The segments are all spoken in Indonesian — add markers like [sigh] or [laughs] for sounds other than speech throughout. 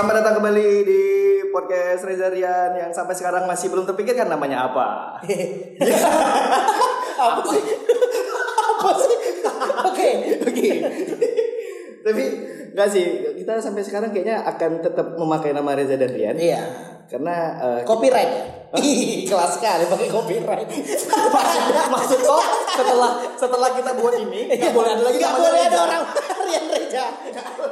Selamat datang kembali di podcast Reza Rian yang sampai sekarang masih belum terpikirkan namanya apa. [laughs] apa sih? apa sih? Oke. Oke. Tapi enggak sih, kita sampai sekarang kayaknya akan tetap memakai nama Reza dan Rian. Iya. Karena eh, Copyright. Ih, kelas sekali pakai copyright. maksud kok setelah setelah kita buat ini nggak boleh ada lagi namanya boleh ada orang Rian Reja.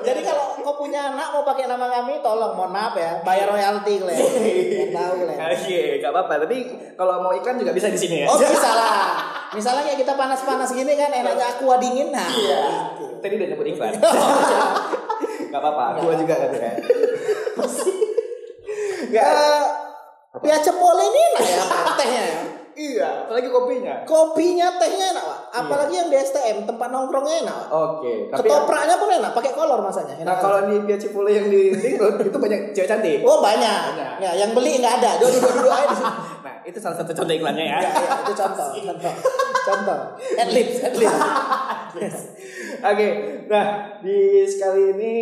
Jadi kalau kau punya anak mau pakai nama kami, tolong mohon maaf ya, bayar royalti kalian. [laughs] Biar tahu kalian. Oke, nggak apa-apa. Tapi kalau mau iklan juga bisa di sini ya. Oh bisa lah. Misalnya kayak kita panas-panas gini kan enaknya aqua dingin nah. Iya. Tadi udah nyebut iklan. [laughs] Gak apa-apa, gua juga kan ya. [laughs] Gak. Ya cepole ini enak ya tehnya ya. Iya, apalagi kopinya. Kopinya tehnya enak pak. Apalagi yang di STM tempat nongkrongnya enak. Pak. Oke, tapi Ketopraknya pun enak, pakai kolor masanya. Enak Nah kalau di Pia Cipule yang di [laughs] itu banyak cewek cantik. Oh banyak. Banyak. Ya, yang beli nggak ada. Dua dua dua aja di. [laughs] Nah itu salah satu contoh iklannya ya. Ya, ya, itu contoh, contoh, contoh. At least, at least. [laughs] Oke, nah di sekali ini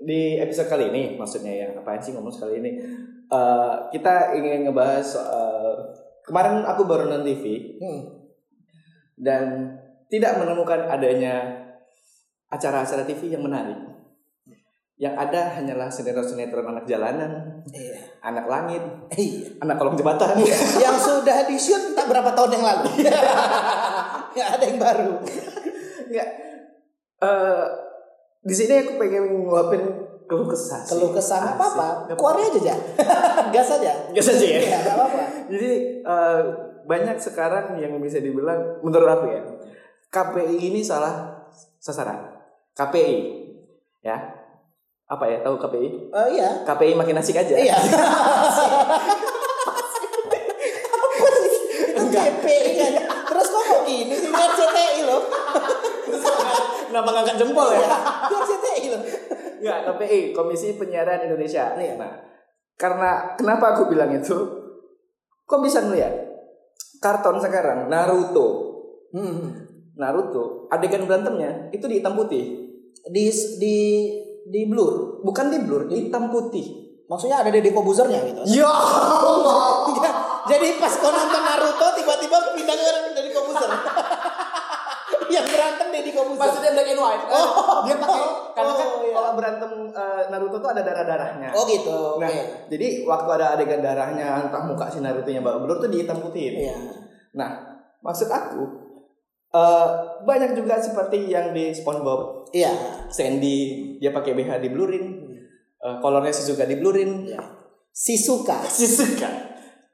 di episode kali ini maksudnya ya apaan sih ngomong sekali ini Eh, kita ingin ngebahas soal kemarin aku baru nonton TV Hmm. dan tidak menemukan adanya acara-acara TV yang menarik. Yang ada hanyalah sinetron-sinetron anak jalanan, Iya. anak langit, Iya. anak kolong jembatan. Yang sudah di shoot tak berapa tahun yang lalu. [laughs] Nggak ada yang baru. Enggak. Eh di sini aku pengen nguapin keluh kesah. Keluh kesah. Asik. Nggak Keluarin aja aja. [laughs] Gas aja. Gas aja ya. Iya, nggak apa-apa. Jadi eh, banyak sekarang yang bisa dibilang menurut aku ya KPI ini salah sasaran. KPI ya apa ya tahu KPI? Oh iya. KPI makin asik aja. Iya. Apa sih? Itu KPI kan. Terus kok kok gini sih RCTI loh. Kenapa ngangkat jempol ya? Itu RCTI loh. Enggak, KPI Komisi Penyiaran Indonesia. Iya. Nah, karena kenapa aku bilang itu? Kok bisa ngeliat karton sekarang Naruto, Hmm. Naruto adegan berantemnya itu di hitam putih, Di di di blur. bukan di blur, di hitam putih. Maksudnya ada Deddy Kobuzernya gitu. Ya Allah. [laughs] Jadi pas kau nonton Naruto tiba-tiba pindah ke Deddy Kobuzer. [laughs] yang berantem Deddy Kobuzer. Maksudnya black and white. Oh. [laughs] dia pakai karena kan Oh, iya. kalau berantem eh, Naruto tuh ada darah-darahnya. Oh gitu. Nah, Oke. jadi waktu ada adegan darahnya entah muka si Naruto-nya babak belur tuh di hitam putih. Iya. Nah, maksud aku eh banyak juga seperti yang di SpongeBob, Iya. Sandy dia pakai BH di blurin, eh, kolornya Shizuka di blurin. Iya. Sisuka. Shizuka.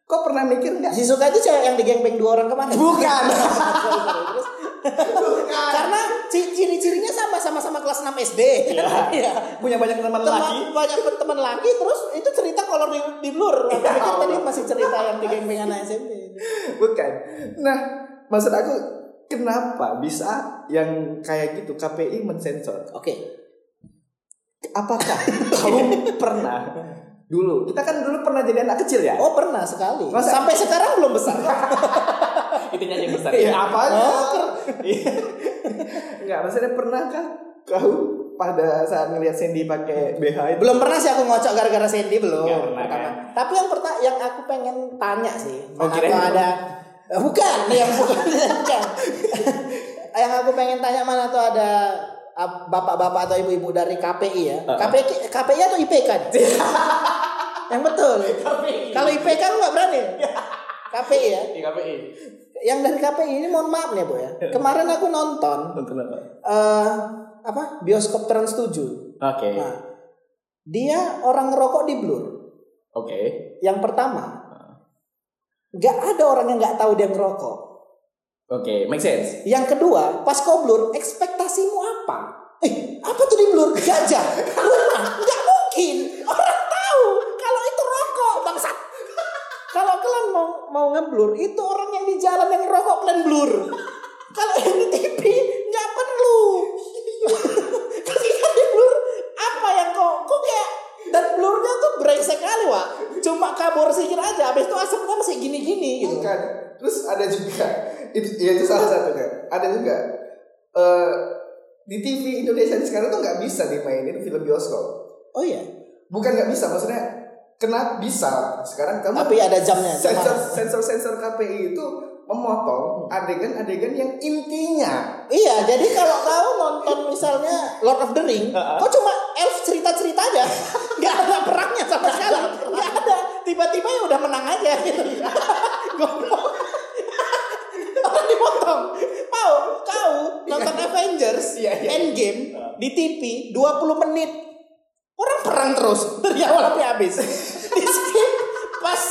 Kok pernah mikir nggak? Sisuka itu cewek yang digengbeng dua orang kemarin. Bukan. [laughs] [laughs] karena ci- ciri-cirinya sama sama-sama kelas 6 SD. Iya. [laughs] Iya. Punya banyak teman laki. Teman banyak teman laki terus itu cerita kolor di, di blur. Aku Ya pikir tadi masih cerita yang digengbeng anak SMP. Bukan. Nah, maksud aku kenapa bisa yang kayak gitu KPI mensensor? Oke. Apakah [laughs] kamu pernah dulu? Kita kan dulu pernah jadi anak kecil ya? Oh pernah sekali. Masa- Sampai sekarang belum besar. Itunya aja yang besar. Iya. Iya, apanya? Oh, Iya. Enggak, [laughs] maksudnya pernahkah kau pada saat ngelihat Sandy pakai BH itu? belum pernah sih aku ngocok gara-gara Sandy belum. Nggak pernah, Pertama. kan? Tapi yang pertama yang aku pengen tanya sih. Oh, itu. ada Eh, bukan [laughs] yang bukan bukan. yang aku pengen tanya mana tuh ada bapak-bapak atau ibu-ibu dari KPI ya. Uh-uh. KPI KPI atau IPK? yang betul. KPI. Kalau IPK lu nggak berani. KPI ya. Di KPI. Yang dari KPI ini mohon maaf nih Bu ya. [laughs] Kemarin aku nonton Nonton apa? eh apa? Bioskop Trans 7. Oke. Nah, dia orang ngerokok di blur. Oke. Yang pertama, nggak ada orang yang nggak tahu dia ngerokok. Oke, make sense. Yang kedua, pas kau blur, ekspektasimu apa? Eh, apa tuh di blur? Gajah, nggak mungkin. Orang tahu kalau itu rokok, bangsat. Kalau kalian mau ngeblur, itu orang yang di jalan yang ngerokok kalian blur. Kalau yang di TV nggak perlu. [laughs] Ketika di blur, apa yang kau kok kayak dan blurnya tuh brengsek kali wak. Cuma kabur sedikit aja, habis itu asapnya masih gini-gini gitu. Bukan. Terus ada juga itu ya itu salah satunya. Ada juga eh di TV Indonesia sekarang tuh nggak bisa dimainin film bioskop. Oh iya. bukan nggak bisa maksudnya kenapa bisa sekarang kamu Tapi ada jamnya. jam sensor sensor sensor KPI itu memotong adegan-adegan yang intinya Iya, jadi kalau kau nonton misalnya Lord of the Ring, kau cuma elf cerita-cerita aja, [laughs] nggak ada perangnya sama sekali, nggak ada. Tiba-tiba ya udah menang aja gitu. [laughs] Goblok. Orang dipotong. Mau kau nonton Avengers Iya, iya. Endgame di TV 20 menit. Orang perang terus dari awal sampai habis. [laughs] Di skip pas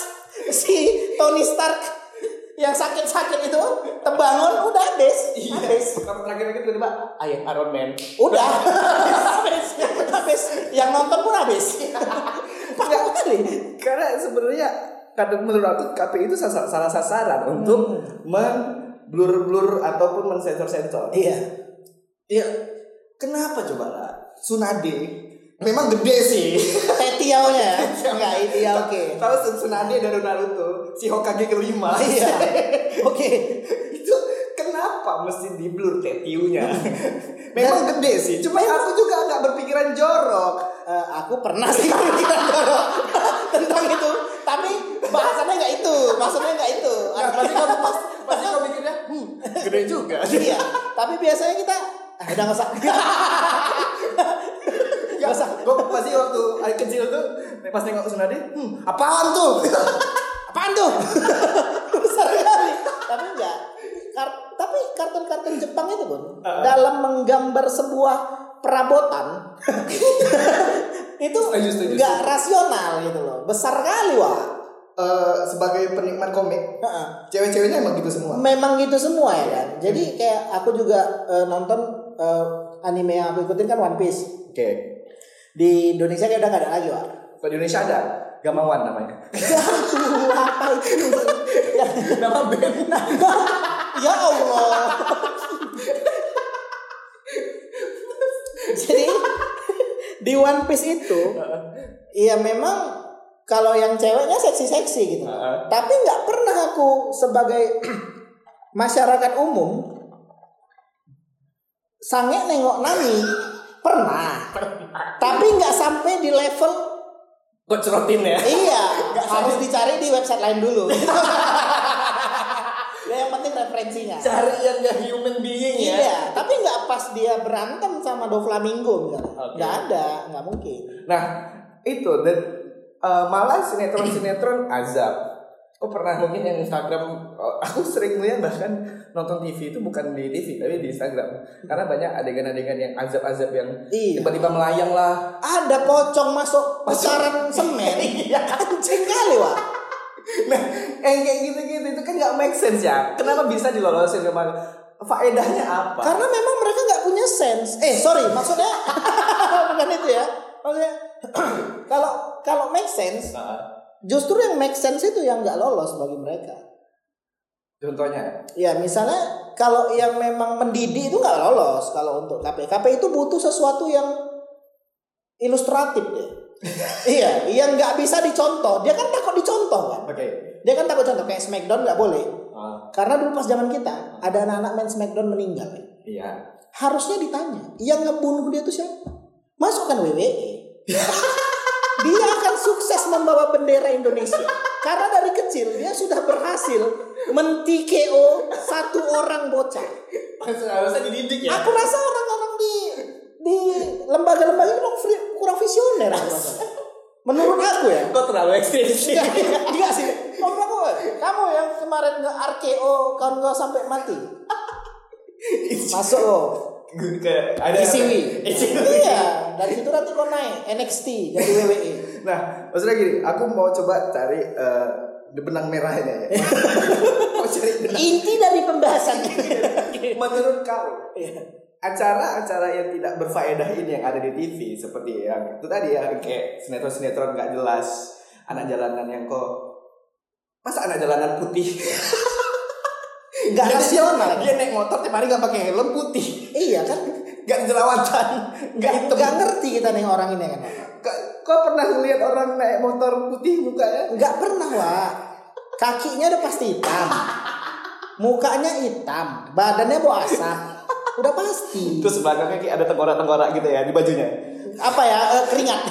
si Tony Stark yang sakit-sakit itu terbangun udah habis. Habis. kamu terakhir lagi tiba-tiba ayah Iron Man Udah [laughs] habis, habis. Yang nonton pun habis. [laughs] Enggak kali. karena sebenarnya kadang menurut aku KPI itu salah, sasaran untuk men-blur-blur ataupun mensensor-sensor Iya. Iya, kenapa coba lah? Tsunade memang gede sih. [laughs] Tetiaunya enggak ini ya oke. Tahu Tsun- Tsunade dari Naruto, si Hokage kelima. [laughs] Iya. Oke. itu kenapa mesti di blur tetiunya? memang gede sih. Cuma aku juga nggak berpikiran jorok. Eh, aku pernah sih [laughs] kepikiran jorok tentang itu, tapi bahasannya nggak itu, maksudnya nggak itu. Nah, pasti kamu pas, pasti kamu mikirnya, hmm, gede juga. iya, tapi biasanya kita ah, udah nggak usah. Gak usah. Gue pasti waktu hari kecil tuh nengok Tsunade, hmm, apaan tuh? [laughs] Apaan tuh? [laughs] Besar kali. Tapi enggak. Kar- tapi kartun-kartun Jepang itu pun Uh-uh. dalam menggambar sebuah perabotan [laughs] itu enggak rasional gitu loh. Besar kali wah. Eh, sebagai penikmat komik, Heeh. cewek-ceweknya emang gitu semua. Memang gitu semua ya kan. Jadi kayak aku juga eh, nonton eh, anime yang aku ikutin kan One Piece. Oke. Di Indonesia kayak udah gak ada lagi wah. Kalau di Indonesia ada Gamawan namanya. Aduh, [laughs] apa itu? Nama band. ya Allah. Jadi di One Piece itu, ya memang kalau yang ceweknya seksi-seksi gitu. Heeh. Tapi nggak pernah aku sebagai [clears throat] masyarakat umum sange nengok Nani pernah. Tapi nggak sampai di level Gocrotin ya. iya [laughs] harus dicari di website lain dulu. [laughs] ya yang penting referensinya. Cari yang gak human being ya. Iya, tapi nggak pas dia berantem sama Doflamingo misalnya. Oke. Nggak ada, nggak mungkin. Nah, itu dan eh, malah sinetron-sinetron azab. Aku pernah mungkin yang Instagram eh, aku sering melihat bahkan nonton TV itu bukan di TV tapi di Instagram karena banyak adegan-adegan yang azab-azab yang Iya. tiba-tiba melayang lah Ada pocong masuk pusaran semen. [laughs] Iya. Anjing kali, Wak. Nah, yang kayak gitu-gitu itu kan nggak make sense ya. Kenapa bisa dilolosin sama faedahnya apa? Karena memang mereka nggak punya sense. Eh, sorry, maksudnya [laughs] bukan itu ya. Maksudnya [clears throat] kalau kalau make sense, Nah, justru yang make sense itu yang nggak lolos bagi mereka. contohnya, Ya misalnya kalau yang memang mendidik itu nggak lolos kalau untuk KP. KP itu butuh sesuatu yang ilustratif deh. [laughs] iya, yang nggak bisa dicontoh. Dia kan takut dicontoh kan. oke. Dia kan takut contoh kayak Smackdown nggak boleh. Ah, Karena dulu pas zaman kita ada anak-anak main Smackdown meninggal. iya. Harusnya ditanya, yang ngebunuh dia itu siapa? Masukkan WWE. [laughs] dia sukses membawa bendera Indonesia. Karena dari kecil dia sudah berhasil mentikeo satu orang bocah. Harusnya dididik ya. Aku rasa orang-orang di di lembaga-lembaga itu kurang, visioner. Menurut aku ya. Kok terlalu ekstrim sih? Enggak, enggak, enggak sih. Menurut aku, kamu yang kemarin nge RKO kawan kau sampai mati. Masuk oh. ke ada ICW. ICW. Iya, dari situ nanti kau naik NXT jadi. WWE. Nah, maksudnya gini, aku mau coba cari eh, benang merahnya ya. [laughs] mau cari benang. Inti dari pembahasan. Menurut kau, Iya. acara-acara yang tidak berfaedah ini yang ada di TV seperti yang itu tadi ya kayak sinetron-sinetron nggak jelas, anak jalanan yang kok masa anak jalanan putih [laughs] Enggak Dia- rasional. dia naik motor tiap hari nggak pakai helm putih Iya kan? nggak jerawatan nggak Enggak ngerti kita nih orang ini kan. Kok- kok pernah lihat orang naik motor putih mukanya Enggak pernah, Wak. Kakinya udah pasti hitam. Mukanya hitam, badannya bau asap. Udah pasti. terus belakangnya kayak ada tengkorak-tengkorak gitu ya di bajunya Apa ya? eh, keringat.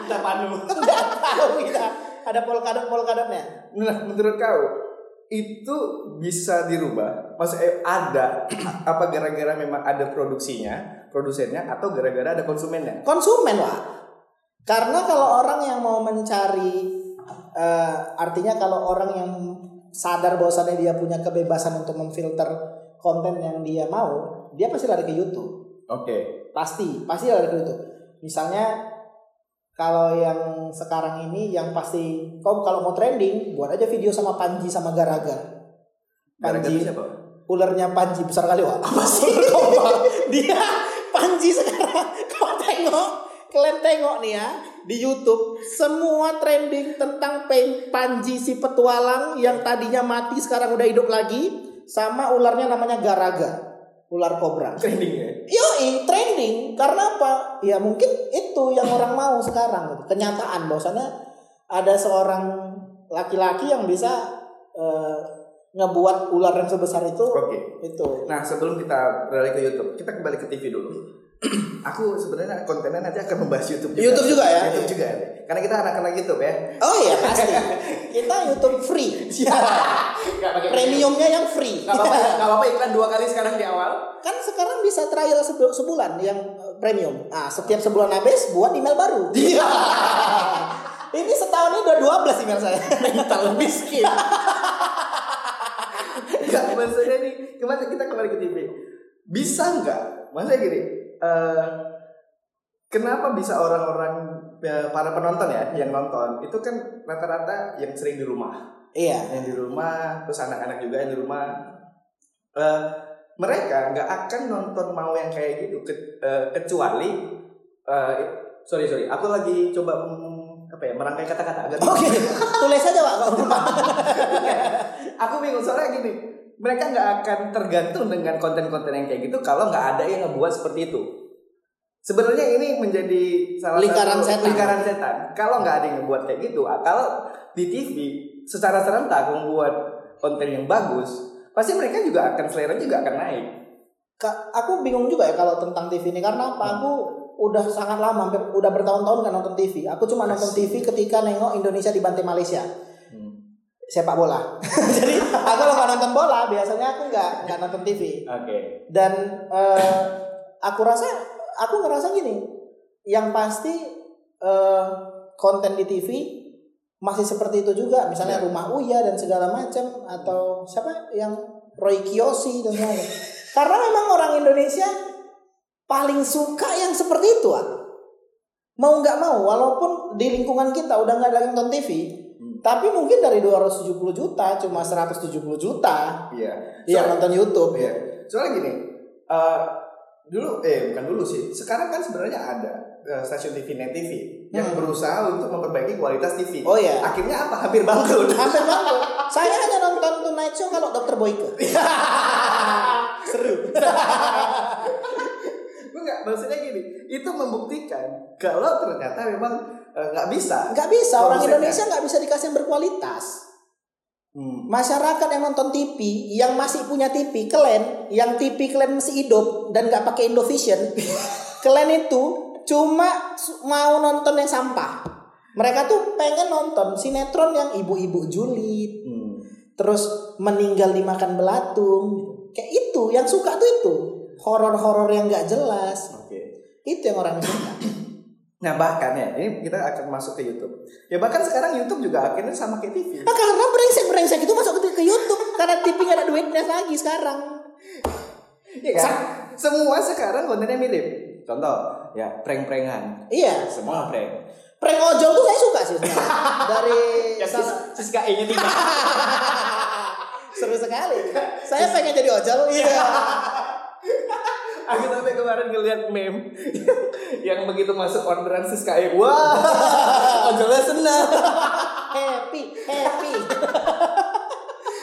kita panu. Nggak tahu kita. Ada polkadot polkadotnya. Nah, menurut kau itu bisa dirubah? Maksudnya ada [clears throat] apa gara-gara memang ada produksinya, produsennya atau gara-gara ada konsumennya? Konsumen lah. Karena kalau orang yang mau mencari eh, artinya kalau orang yang sadar bahwasannya dia punya kebebasan untuk memfilter konten yang dia mau, dia pasti lari ke YouTube. Oke. Pasti, pasti lari ke YouTube. Misalnya kalau yang sekarang ini yang pasti kau kalau mau trending buat aja video sama Panji sama Garaga. Panji siapa? ularnya Panji besar kali wah apa sih [laughs] dia Panji sekarang [laughs] kau tengok kalian tengok nih ya di YouTube semua trending tentang Panji si petualang yang tadinya mati sekarang udah hidup lagi sama ularnya namanya Garaga ular kobra Trendingnya. Yoi, trending. Karena apa? Ya mungkin itu yang orang mau sekarang. gitu. Kenyataan bahwasannya ada seorang laki-laki yang bisa eh, ngebuat ular yang sebesar itu. Oke. Itu. Nah, sebelum kita beralih ke YouTube, kita kembali ke TV dulu. [clears throat] Aku sebenarnya kontennya nanti akan membahas YouTube juga. YouTube juga ya? YouTube juga. Karena kita anak-anak YouTube ya. Oh iya pasti. Kita YouTube free. [laughs] Pakai Premiumnya yang free. Gak apa-apa, [laughs] apa-apa iklan dua kali sekarang di awal. Kan sekarang bisa trial sebu- sebulan yang eh, premium. Ah, setiap sebulan habis buat email baru. [laughs] Iya. ini setahun ini udah 12 email saya. Mental miskin. Gak maksudnya nih, ke mana kita kembali ke TV. Bisa nggak? Maksudnya gini, eh, kenapa bisa orang-orang ya, para penonton ya yang nonton? Itu kan rata-rata yang sering di rumah, iya. yang di rumah, terus anak-anak juga yang di rumah. Eh, mereka nggak akan nonton mau yang kayak gitu ke- eh, kecuali eh, sorry sorry, aku lagi coba apa ya merangkai kata-kata agak Oke, tulis aja Pak kalau [laughs] aku bingung soalnya gini mereka nggak akan tergantung dengan konten-konten yang kayak gitu kalau nggak ada yang ngebuat seperti itu sebenarnya ini menjadi salah Lingkaran satu setan. lingkaran setan kalau nggak ada yang ngebuat kayak gitu kalau di TV secara serentak membuat konten yang bagus pasti mereka juga akan selera juga akan naik Kak, aku bingung juga ya kalau tentang TV ini karena apa? Aku udah sangat lama, hampir udah bertahun-tahun nggak nonton TV. Aku cuma nonton TV ketika nengok Indonesia dibantai Malaysia sepak bola. [laughs] Jadi aku kalau nonton bola biasanya aku nggak nggak nonton TV. oke Dan eh, aku rasa aku ngerasa gini, yang pasti eh, konten di TV masih seperti itu juga. Misalnya Ya. Rumah Uya dan segala macam atau siapa yang Roy Kiyoshi dan macam. [laughs] Karena memang orang Indonesia paling suka yang seperti itu, ah. Mau nggak mau, walaupun di lingkungan kita udah nggak lagi nonton TV. Tapi mungkin dari 270 juta cuma 170 juta iya yang nonton YouTube. Iya. Soalnya gini, eh, dulu eh bukan dulu sih. Sekarang kan sebenarnya ada eh, stasiun TV Net TV yang Hmm. berusaha untuk memperbaiki kualitas TV. Oh iya. Akhirnya apa? Hampir bangkrut. [laughs] Hampir bangkrut. Saya hanya nonton Tonight Show kalau Dokter Boyke. [laughs] Seru. [laughs] Enggak, maksudnya gini, itu membuktikan kalau ternyata memang eh, nggak bisa. Nggak bisa orang Produsennya. Indonesia nggak bisa dikasih yang berkualitas. Hmm. Masyarakat yang nonton TV, yang masih punya TV, kalian, yang TV kalian masih hidup dan nggak pakai Indovision, [laughs] kalian itu cuma mau nonton yang sampah. Mereka tuh pengen nonton sinetron yang ibu-ibu julid, Hmm. terus meninggal dimakan belatung, kayak itu yang suka tuh itu horor-horor yang nggak jelas, Oke. itu yang orang suka. Nah bahkan ya, ini kita akan masuk ke YouTube. Ya bahkan sekarang YouTube juga akhirnya sama kayak TV. Nah, karena brengsek-brengsek itu masuk ke, YouTube karena TV nggak ada duitnya lagi sekarang. Iya kan? Semua sekarang kontennya mirip. Contoh, ya prank-prankan. Iya, Semua prank. prank ojol tuh saya suka sih sebenarnya. Dari salah- Siska E-nya tiga. seru sekali. Saya pengen jadi ojol. Iya. [laughs] Aku sampai kemarin ngeliat meme [laughs] yang begitu masuk orderan Siska E. Wah, [laughs] ojolnya senang. happy, happy. [laughs]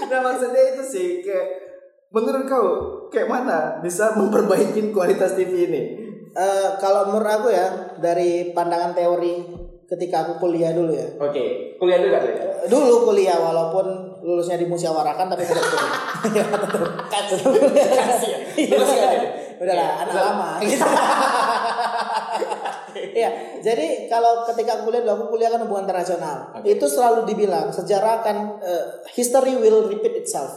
Nah maksudnya itu sih kayak menurut kau kayak mana bisa memperbaiki kualitas TV ini? Eh, kalau menurut aku ya dari pandangan teori ketika aku kuliah dulu ya. Oke, kuliah dulu kali ya. Dulu kuliah walaupun lulusnya dimusyawarahkan tapi tetap kuliah. Tetap. Kuliah. Kasih ya. Lulus? Udahlah, anak lama. Gitu. Iya, jadi kalau ketika kuliah dulu, aku kuliah kan hubungan internasional. Oke. Itu selalu dibilang sejarah akan eh, history will repeat itself.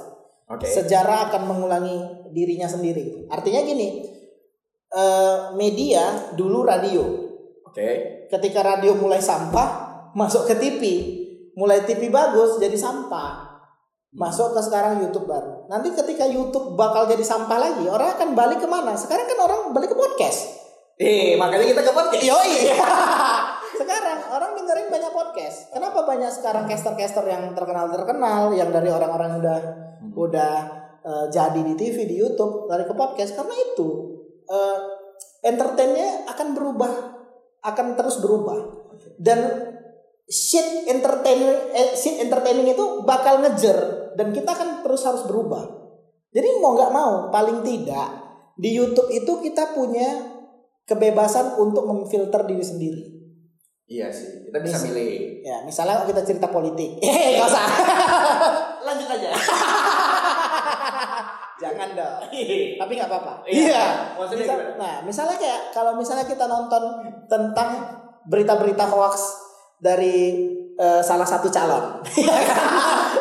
Oke. Sejarah akan mengulangi dirinya sendiri. Artinya gini, eh, media dulu radio. Oke. Ketika radio mulai sampah, masuk ke TV. Mulai TV bagus jadi sampah. Masuk ke sekarang YouTube baru. Nanti ketika YouTube bakal jadi sampah lagi, orang akan balik ke mana? Sekarang kan orang balik ke podcast. Eh, makanya kita ke podcast. Yoi. [laughs] sekarang orang dengerin banyak podcast. Kenapa banyak sekarang caster-caster yang terkenal-terkenal yang dari orang-orang udah udah eh, jadi di TV, di YouTube, lari ke podcast karena itu eh, entertainnya akan berubah, akan terus berubah. Dan shit entertain eh, shit entertaining itu bakal ngejer dan kita kan terus harus berubah. Jadi mau nggak mau, paling tidak di YouTube itu kita punya kebebasan untuk memfilter diri sendiri. Iya sih, kita bisa Bisa. milih. Ya, misalnya kita cerita politik. [laughs] Eh, nggak usah. [laughs] Lanjut aja. [laughs] Jangan dong. Tapi nggak apa-apa. Iya. Maksudnya Misal- gimana? nah, misalnya kayak kalau misalnya kita nonton tentang berita-berita hoax dari eh, salah satu calon.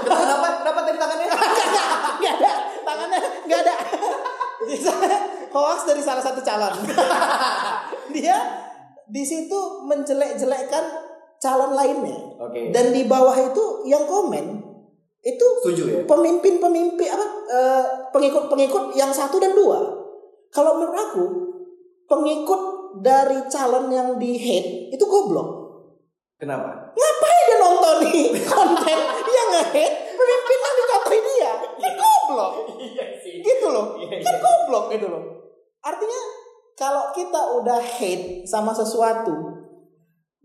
Kenapa? Kenapa tadi tangannya? Nggak ada, tangannya nggak ada. [laughs] Hoax dari salah satu calon. [laughs] Dia di situ menjelek-jelekkan calon lainnya. Oke. Dan di bawah itu yang komen itu Setuju ya? pemimpin-pemimpin apa eh, pengikut-pengikut yang satu dan dua. Kalau menurut aku pengikut dari calon yang di hate itu goblok. Kenapa? Ngapain dia nonton nih [laughs] konten yang nge-hate pemimpin yang dikatain dia? Kan goblok. Iya sih. Gitu loh. Iya, Kan iya. goblok gitu loh. Artinya kalau kita udah hate sama sesuatu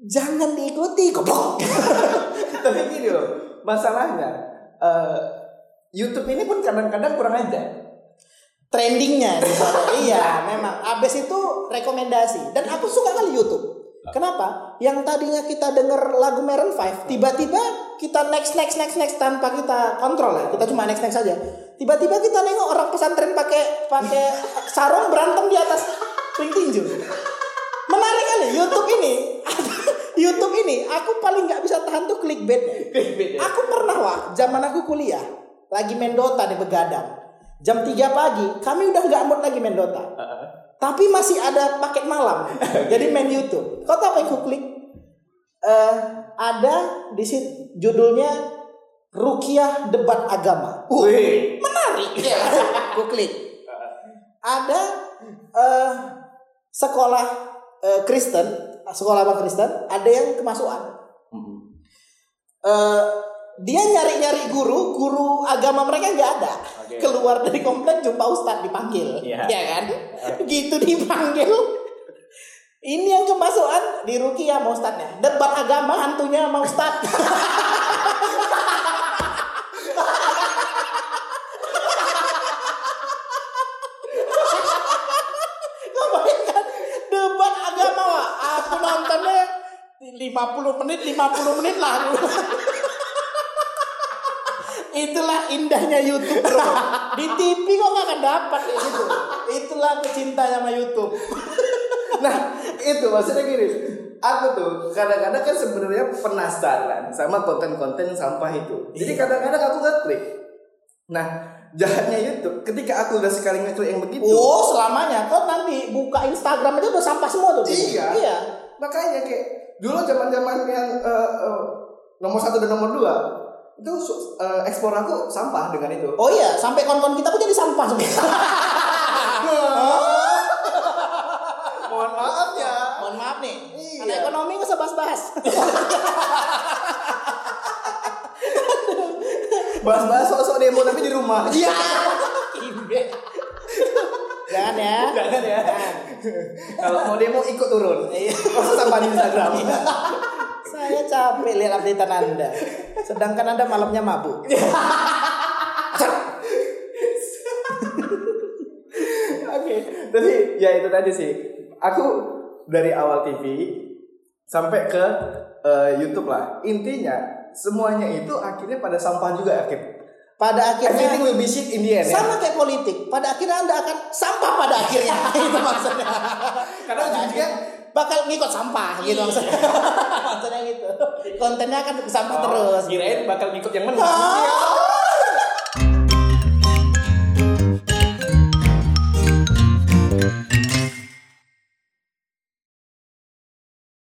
jangan diikuti goblok. [laughs] Tapi gini loh, masalahnya eh, YouTube ini pun kadang-kadang kurang aja. trendingnya [laughs] iya memang abis itu rekomendasi dan aku suka kali YouTube kenapa yang tadinya kita denger lagu Maroon 5 tiba-tiba kita next next next next tanpa kita kontrol ya kita cuma next next saja tiba-tiba kita nengok orang pesantren pakai pakai sarung berantem di atas ring tinju menarik kali YouTube ini [laughs] YouTube ini aku paling nggak bisa tahan tuh clickbait Beda. Aku pernah wah, zaman aku kuliah, lagi main Dota di begadang. Jam 3 pagi, kami udah nggak mood lagi main Dota. Tapi masih ada paket malam. [laughs] Jadi main YouTube. Kau tahu apa yang ku klik? Eh, ada di situ judulnya Rukiah Debat Agama. Uh, Wih. menarik [laughs] ya. Klik. Ada eh, sekolah eh, Kristen, sekolah apa Kristen, ada yang kemasukan eh dia nyari-nyari guru, guru agama mereka nggak ada. Oke. Keluar dari komplek jumpa ustadz dipanggil, Iya. ya kan? Gitu dipanggil. Ini yang kemasukan di Rukia sama ustadznya. Debat agama hantunya sama ustadz. Kau bayangkan debat agama wah. Aku nontonnya 50 menit 50 menit lalu. Itulah indahnya YouTube bro. Di TV kok nggak akan dapat kayak gitu. Itulah pecinta sama YouTube. Nah, itu maksudnya gini. Aku tuh kadang-kadang kan sebenarnya penasaran sama konten-konten sampah itu. Jadi Iya. kadang-kadang aku ngeklik. Nah, jahatnya YouTube ketika aku udah sekali ngeklik yang begitu. Oh selamanya. Kau nanti buka Instagram itu udah sampah semua tuh. Iya. Iya. Makanya kayak dulu zaman-zaman yang eh, eh, nomor satu dan nomor dua itu eh, ekspor aku sampah dengan itu. Oh iya, sampai kon-kon kita pun jadi sampah semua. [laughs] [laughs] Mohon maaf ya. Mohon maaf nih. Iya. Ekonomi nggak usah bahas-bahas. Bahas-bahas sosok demo tapi di rumah. Iya. Jangan ya. Jangan ya. Kalau mau demo ikut turun. Iya. Masa sampah di Instagram. Saya capek lihat updatean Anda. Sedangkan Anda malamnya mabuk. Oke, tapi ya itu tadi sih. Aku dari awal TV sampai ke eh, YouTube lah. Intinya semuanya itu akhirnya pada sampah juga akhir. Pada Everything akhirnya will be shit in the end. ya. sama kayak politik. Pada akhirnya Anda akan sampah pada akhirnya. [laughs] Itu maksudnya. Karena ujung-ujungnya bakal ngikut sampah gitu maksudnya. [laughs] maksudnya gitu. Kontennya akan sampah Oh, terus. Kirain bakal ngikut yang menang. Ah,